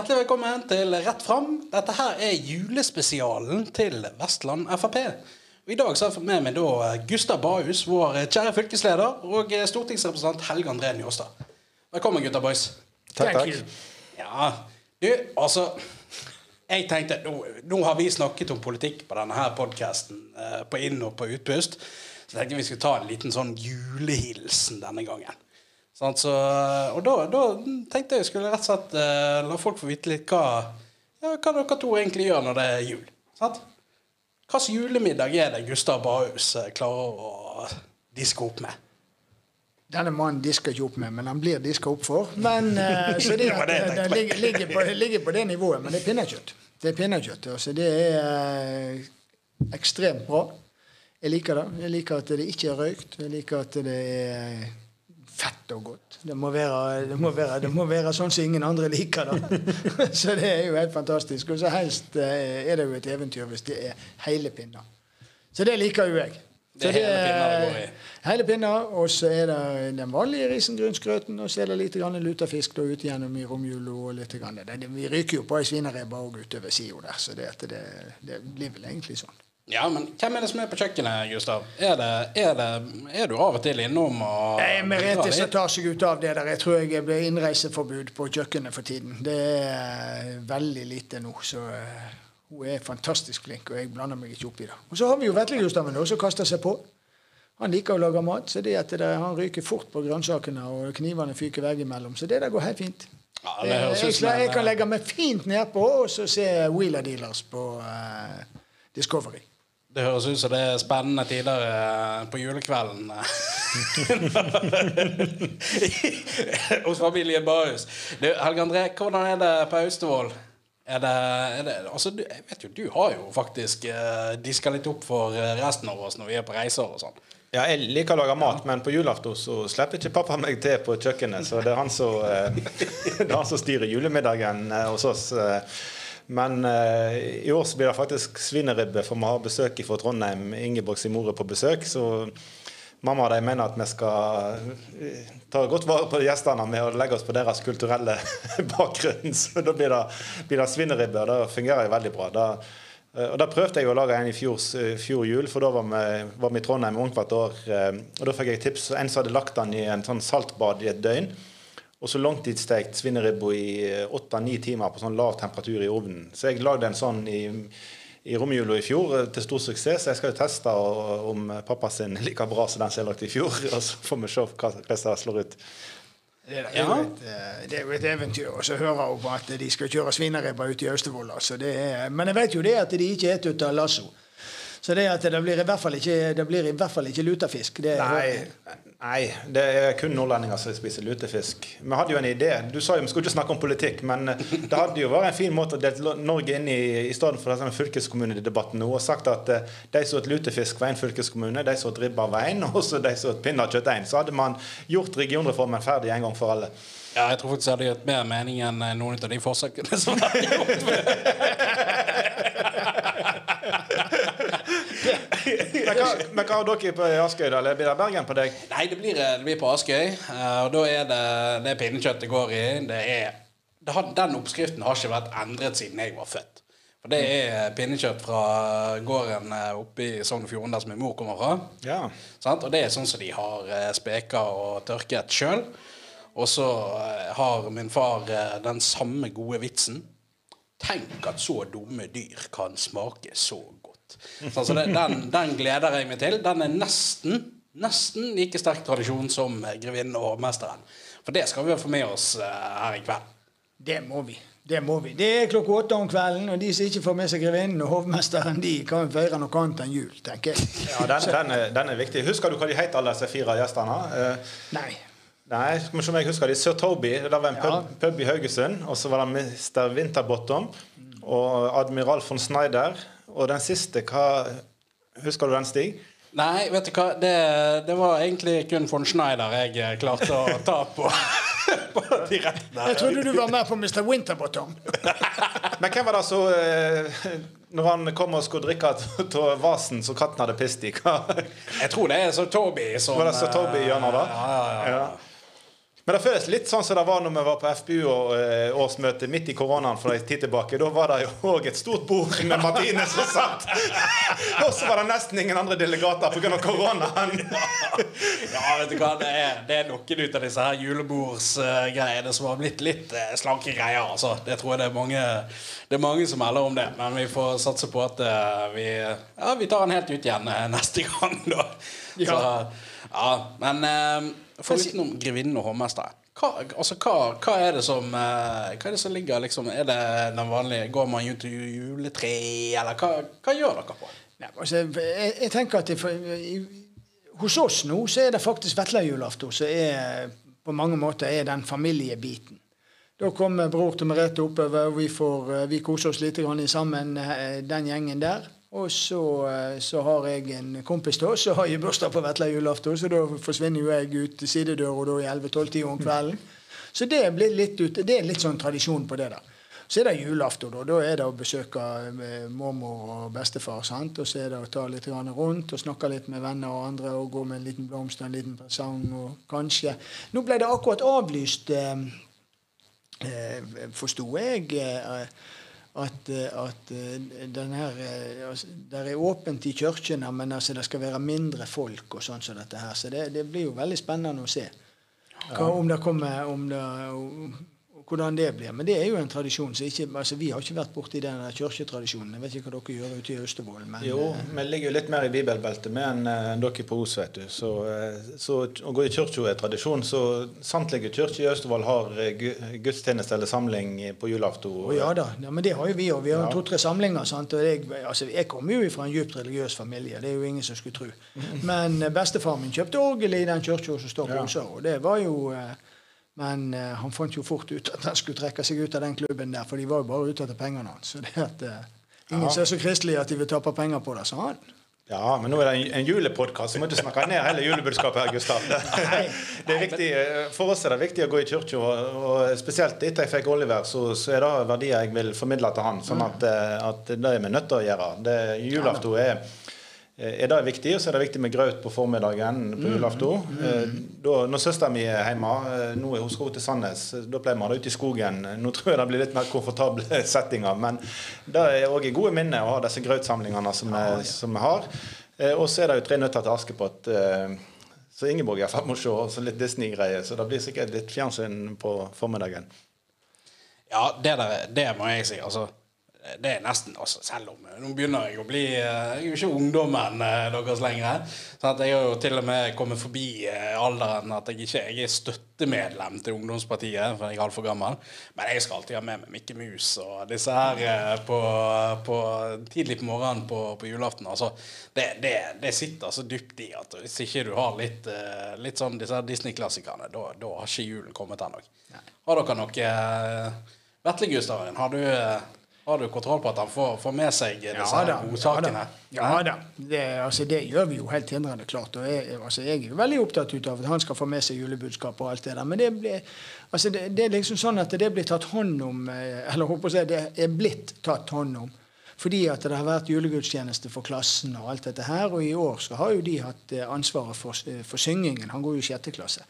Hjertelig velkommen til Rett fram. Dette her er julespesialen til Vestland Frp. I dag så har jeg med meg da Gustav Bahus, vår kjære fylkesleder, og stortingsrepresentant Helge André Njåstad. Velkommen, gutta boys. Takk, takk. Ja, du, altså Jeg tenkte, nå, nå har vi snakket om politikk på denne her podkasten, eh, på inn- og på utpust. Så tenkte jeg vi skulle ta en liten sånn julehilsen denne gangen. Sånn, så, og da, da tenkte jeg skulle rett og slett eh, la folk få vite litt hva, ja, hva dere to egentlig gjør når det er jul. Sant? Hvilken julemiddag er det Gustav Bahus eh, klarer å diske opp med? Denne mannen disker ikke opp med, men han blir diska opp for. Men, eh, så det, Det det det, ligger, ligger, på, ligger på det nivået, men det er pinnekjøtt. Det er pinnekjøtt, altså det er eh, ekstremt bra. Jeg liker det. Jeg liker at det ikke er røykt. Jeg liker at det er fett og godt. Det må være, det må være, det må være sånn som ingen andre liker det. så det er jo helt fantastisk. Og så helst eh, er det jo et eventyr hvis det er hele pinner. Så det liker jo jeg. Det er hele pinna det går i. Hele pinna, og så er det den vanlige risengrynsgrøten, og så er det litt lutefisk da ut gjennom i romjula. og litt grann. Det, vi ryker jo på ei svineribbe òg utover sida der, så det, det, det blir vel egentlig sånn. Ja, men hvem er det som er på kjøkkenet, Gustav? Er, det, er, det, er du av og til innom og er Merete som tar seg ut av det der. Jeg tror jeg blir innreiseforbud på kjøkkenet for tiden. Det er veldig lite nå, så eh, hun er fantastisk flink, og jeg blander meg ikke opp i det. Og så har vi jo Vetle-Gustaven som kaster seg på. Han liker å lage mat, så det at det, han ryker fort på grønnsakene, og knivene fyker veggimellom. Så det der går helt fint. Ja, ut jeg, jeg kan eh, legge meg fint nedpå og så se Wheeler Dealers på uh, Discovery. Det høres ut som det er spennende tider eh, på julekvelden. eh, Hos familien Barhus. Helge André, hvordan er det på Austevoll? Er det, er det altså, du, jeg vet jo, du har jo faktisk uh, diska litt opp for eh, resten av oss når vi er på reiser og sånn. Ja, jeg liker å lage mat, men på julaften så slipper ikke pappa meg til på kjøkkenet. Så det er han som, eh, det er han som styrer julemiddagen eh, hos oss. eh. Men uh, i år så blir det faktisk svineribbe, for vi har besøk fra Trondheim. Ingeborg sin mor er på besøk. Så mamma og de mener at vi skal eh, ta godt vare på gjestene med å legge oss på deres kulturelle bakgrunn. Så da blir det, blir det svineribbe, og det fungerer jo veldig bra. Da, Eh, Og Da prøvde jeg å lage en i fjor, fjor jul, for da var vi, var vi i Trondheim omkvart år. Og Da fikk jeg tips en som hadde lagt den i en sånn saltbad i et døgn. Og så langtidsstekt svineribbe i åtte-ni timer på sånn lav temperatur i ovnen. Så jeg lagde en sånn i, i romjula i fjor eh, til stor suksess. Så jeg skal jo teste om pappa sin er like bra som den som jeg lagde i fjor. Og så får vi se hva det slår ut. Det er, det, jo et, eh, det er jo et eventyr. Og så hører hun på at de skal kjøre svineribber ut i Austevoll. Altså. Er- Men jeg vet jo det at de ikke spiser ut av lasso. Så det at det blir i hvert fall ikke, det blir i hvert fall ikke lutefisk. Det, Nei, nei, det er kun nordlendinger som spiser lutefisk. Vi hadde jo en idé. Du sa jo vi skulle ikke snakke om politikk, men det hadde jo vært en fin måte å dele Norge inn i i stedet for denne fylkeskommunedebatten nå, og sagt at eh, de som åt lutefisk var en fylkeskommune, de som åt ribba, var en, og så de som åt pinnekjøtt én. Så hadde man gjort regionreformen ferdig en gang for alle. Ja, jeg tror faktisk det hadde gitt mer mening enn eh, noen av de forsøkene som er gjort. Men hva, men hva har dere på Askøy, da? Eller blir det Bergen på deg? Nei, det blir, det blir på Askøy. eh, Og da er det, det pinnekjøttet går i. Det er, det har, den oppskriften har ikke vært endret siden jeg var født. For det er pinnekjøtt fra gården eh, oppe i Sogn og Fjordane, der som min mor kommer fra. Ja. Sant? Og det er sånn som de har eh, speka og tørket sjøl. Og så har min far den samme gode vitsen. Tenk at så dumme dyr kan smake så så det, den, den gleder jeg meg til. Den er nesten nesten like sterk tradisjon som Grevinnen og hovmesteren. For det skal vi få med oss eh, her i kveld. det må vi. Det må vi. Det er klokka åtte om kvelden, og de som ikke får med seg grevinnen og hovmesteren, de kan feire noe annet enn jul, tenker jeg. Ja, den, den, er, den er viktig. Husker du hva de het, alle disse fire gjestene? Uh, Nei. Nei, skal vi se om jeg husker de. Sir Toby, det var en pub, Ja. pub i Haugesund. Og så var det Mr. Winterbottom og Admiral von Schneider. Og den siste, hva Husker du den, Stig? Nei, vet du hva, det, det var egentlig kun von Schneider jeg eh, klarte å ta på, på direkten. her. Jeg trodde du var med på Mr. Winterbottom. Men hvem var det som eh, Når han kom og skulle drikke av vasen som katten hadde pist i, hva Jeg tror det er så Toby som Var det så Toby gjør nå, da? Ja, ja, ja. Ja. Men det føles litt sånn som det var når vi var på FPU-årsmøte midt i koronaen for en tid tilbake. Da var det jo òg et stort bord med Martine som satt. Og så var det nesten ingen andre delegater pga. koronaen. Ja, vet du hva, det er, det er noen ut av disse her julebordsgreiene som har blitt litt eh, slanke greier. Altså. Det tror jeg det er mange Det er mange som melder om det. Men vi får satse på at eh, vi, ja, vi tar den helt ut igjen eh, neste gang, da. Så, ja, men eh, foruten grevinnen og hovmesteren hva, altså, hva, hva, er det som eh, Hva er det som ligger liksom Er det den vanlige Går man ut til juletre, eller hva, hva gjør dere på? Ja, altså, jeg, jeg tenker at jeg, hos oss nå så er det faktisk vestlajulaften som er på mange måter er den familiebiten. Da kommer bror til Merete oppover, og vi, får, vi koser oss litt sammen, den gjengen der. Og så, så, har jeg en kompis da, så har jeg bursdag på vesle julaften, så da forsvinner jo jeg ut sidedøra i 11-12-tida om kvelden. Så det, litt ut, det er litt sånn tradisjon på det der. Så er det julaften. Da Da er det å besøke eh, mormor og bestefar. sant? Og så er det å ta litt rundt og snakke litt med venner og andre og gå med en liten blomst og en liten presang. og kanskje. Nå ble det akkurat avlyst, eh, eh forsto jeg. Eh, at, at den her, altså, Det er åpent i kirkene, men altså, det skal være mindre folk og sånn som dette her. Så det, det, blir jo veldig spennende å se. Hva, om det kommer om det, hvordan det blir. Men det er jo en tradisjon. så ikke, altså Vi har ikke vært borti den kirketradisjonen. Jeg vet ikke hva dere gjør ute i Austevoll. jo, eh, vi ligger jo litt mer i bibelbeltet med enn uh, dere på Os. vet du. Så, uh, så, å gå i kirka er tradisjon. Så samtlige kirker i Austevoll har gudstjeneste eller samling på julaften. Oh, ja da, ja, men det har jo vi òg. Vi har ja. to-tre samlinger. sant? Og jeg, altså, jeg kommer jo fra en djupt religiøs familie. Det er jo ingen som skulle tro. Men bestefar min kjøpte orgel i den kirka som står på Osa, og det var jo men uh, han fant jo fort ut at han skulle trekke seg ut av den klubben der, for de var jo bare ute etter pengene hans. Så det at uh, Ingen ja. er så kristelig at de vil tape penger på det, sa han. Ja, men nå er det en, en julepodkast, så må du snakke ned hele julebudskapet her, Gustav. Det, er viktig, eh, for oss er det viktig å gå i kirka, og, spesielt etter jeg fikk Oliver, så, så, er det verdier jeg vil formidle til han. Sånn at, at det er vi nødt til å gjøre. Det, julaften er Eh, er det viktig, og så er det viktig med grøt på formiddagen på mm. julaften. Mm. Mm. da, når søsteren min er hjemme, eh, nå er hun skal til Sandnes, da pleier vi å ha det ute i skogen. Nå tror jeg det blir litt mer komfortable settinger, men det er òg gode minner å ha disse grøtsamlingene som vi, som vi har. Og så er det jo Tre nøtter til Askepott. Så Ingeborg er med å se, og så litt Disney-greier. Så det blir sikkert litt fjernsyn på formiddagen. Ja, det, der, det må jeg si. altså det er nesten altså, Selv om nå begynner jeg å bli eh, Jeg er jo ikke ungdommen eh, deres lenger. Sånn jeg har jo til og med kommet forbi eh, alderen at jeg ikke jeg er støttemedlem til ungdomspartiet, for jeg er altfor gammel. Men jeg skal alltid ha med meg Mikke Mus og disse her på, på tidlig på morgenen på, på julaften. Altså, det, det, det, sitter så dypt i at hvis ikke du har litt, litt sånn disse Disney-klassikerne, da, da har ikke julen kommet ennå. Har dere noe Vetle Gustaven, har du har du kontroll på at han får, får med seg disse ja, godsakene? Ja, ja da. Det, altså, det, gjør vi jo helt hindrende klart. og jeg, altså, jeg, er jo veldig opptatt av at han skal få med seg julebudskap og alt det der. Men det, ble, altså, det, det, er liksom sånn at det blir tatt hånd om eh, Eller håper jeg, det er blitt tatt hånd om. Fordi at det har vært julegudstjeneste for klassen og alt dette her. Og i år så har jo de hatt eh, ansvaret for, eh, for syngingen. Han går jo i sjette klasse.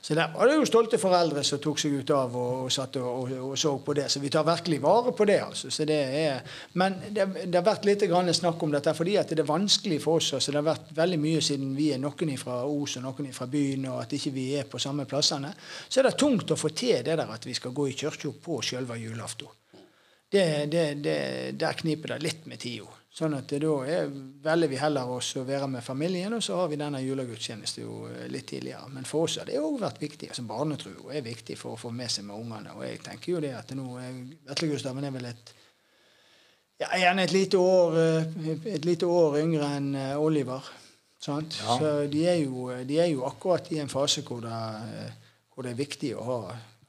Så der var det jo stolte foreldre som tok seg ut av og, og satt og, og, og, så på det. Så vi tar virkelig vare på det. altså. Det er, men det, det, har vært litt snakk om dette fordi det er vanskelig for oss. altså Det har vært veldig mye siden vi er noen fra Os og noen fra byen, og at ikke vi er på samme plassene. Så er det tungt å få til det der at vi skal gå i kirka på sjølve julaften. Det, det, det, der kniper det litt med tida. Sånn at da er, velger vi heller oss å være med familien, og så har vi denne julegudstjenesten jo eh, litt tidligere. Men for oss har det òg vært viktig. altså Barnetro er viktig for å få med seg med ungene. Og jeg tenker jo det at nå Vetle Gustaven er vel et ja, gjerne et lite år, eh, et lite år yngre enn eh, Oliver. Sant? Ja. Så de er, jo, de er, jo, akkurat i en fase hvor det, hvor det er viktig å ha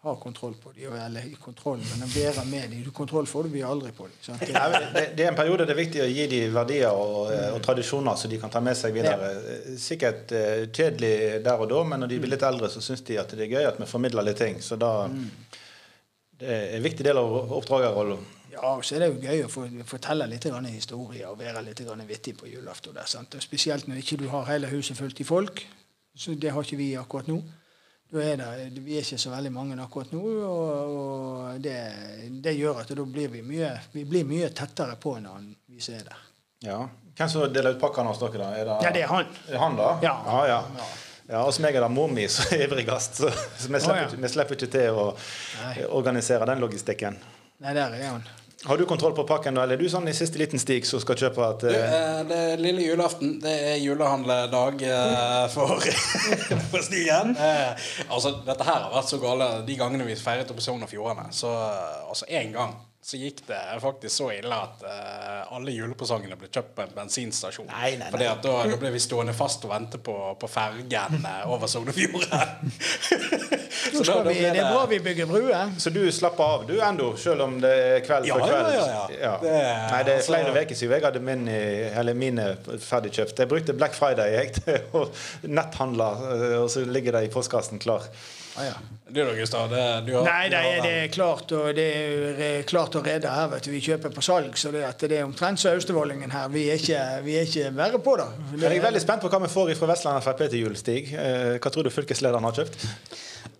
har kontroll på dem. Eller kontroll, men være med dem. Kontroll får du vi aldri på dem. Ja, det, det, er en periode det er viktig å gi dem verdier og, og, tradisjoner så de kan ta med seg videre. Ja. Sikkert uh, kjedelig der og da, men når de blir litt eldre, så syns de at det er gøy at vi formidler litt ting. Så da mm. Det er en viktig del av oppdragerrollen. Ja, og så er det jo gøy å fortelle litt historier og være litt vittig på julaften. Der, sant? Og spesielt når ikke du har hele huset fullt i folk. Så det har ikke vi akkurat nå. Er det, vi er ikke så veldig mange akkurat nå, og, og det, det gjør at da blir vi mye, vi blir mye tettere på når vi ser det. Ja. Hvem som deler ut pakkene hos dere, da? Er det, Ja, det er han. Er han, da? Ja. ja, ja. Ja. Ja, hos meg er det mor mi som er ivrigst, så, så vi, slipper, oh, ja. vi slipper ikke til å Nei. organisere den logistikken. Nei, der er han. Har du kontroll på pakken, da, eller er du sånn i siste liten stig som skal kjøpe et uh... eh, eh, det er lille julaften. Det er julehandledag uh, for, for Stigen. Uh, altså, dette her har vært så gale de gangene vi feiret oppe i Sogn og Fjordane. Så altså én gang så gikk det faktisk så ille at uh, alle julepresangene ble kjøpt på en bensinstasjon. Nei, nei, nei. Fordi at da, da ble vi stående fast og vente på, på fergen uh, over Sognefjorden. Nå da vi, det er bra vi bygger bruer. Så du slapper av, du ennå, selv om det er kveld Ja, ja, kveld? ja, ja. Det er- Nei, det er altså- flere uker siden jeg hadde min, eller mine ferdigkjøpt. Jeg brukte Black Friday jeg, til å netthandle, eh, og så ligger det i postkassen klar. Ah, ja. Du da, Gustav? Det, du har, Nei, det har er, det er klart og det er klart å redde her. vet du. Vi kjøper på salg, så det, at det er omtrent som Austevollingen her. Vi er ikke, vi er ikke verre på det. Jeg er veldig spent på hva vi får fra Vestland Frp til jul, Stig. Eh, Hva tror du fylkeslederen har kjøpt?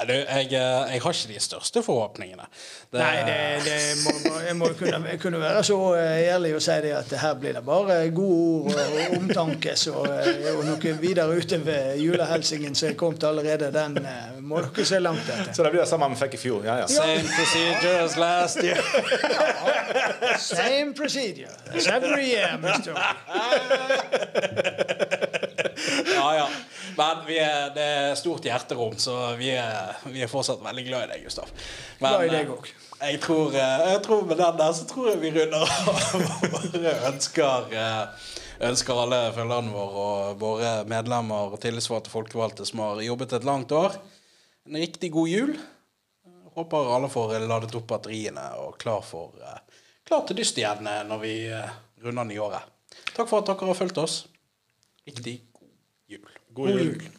Du, jeg, eh, jeg har ikke de største forhåpningene. Det- Nei, det, det må, må- jeg må kunne, kunne være så eh, ærlig og si det at her blir det bare gode ord og, omtanke. Så, eh, og noe videre utover julehelsingen som er kommet allerede, den må dere se langt etter. Så det blir det samme vi fikk i fjor. Ja, ja. Same procedure as last year. Same procedure as every year, Mr. Ja, ja. Men vi er, det er stort hjerterom, så vi er, vi er fortsatt veldig glad i deg, Gustav. Men, Glad i deg òg. også. Jeg tror, eh, jeg tror med den der så tror jeg vi runder av. Bare ønsker, eh, ønsker alle følgerne våre og våre medlemmer og tillitsvalgte folkevalgte som har jobbet et langt år, en riktig god jul. Håper alle får ladet opp batteriene og klar, for, eh, klar til dyst igjen eh, når vi eh, runder nyåret. Takk for at dere har fulgt oss. Riktig god jul. God jul. Jul.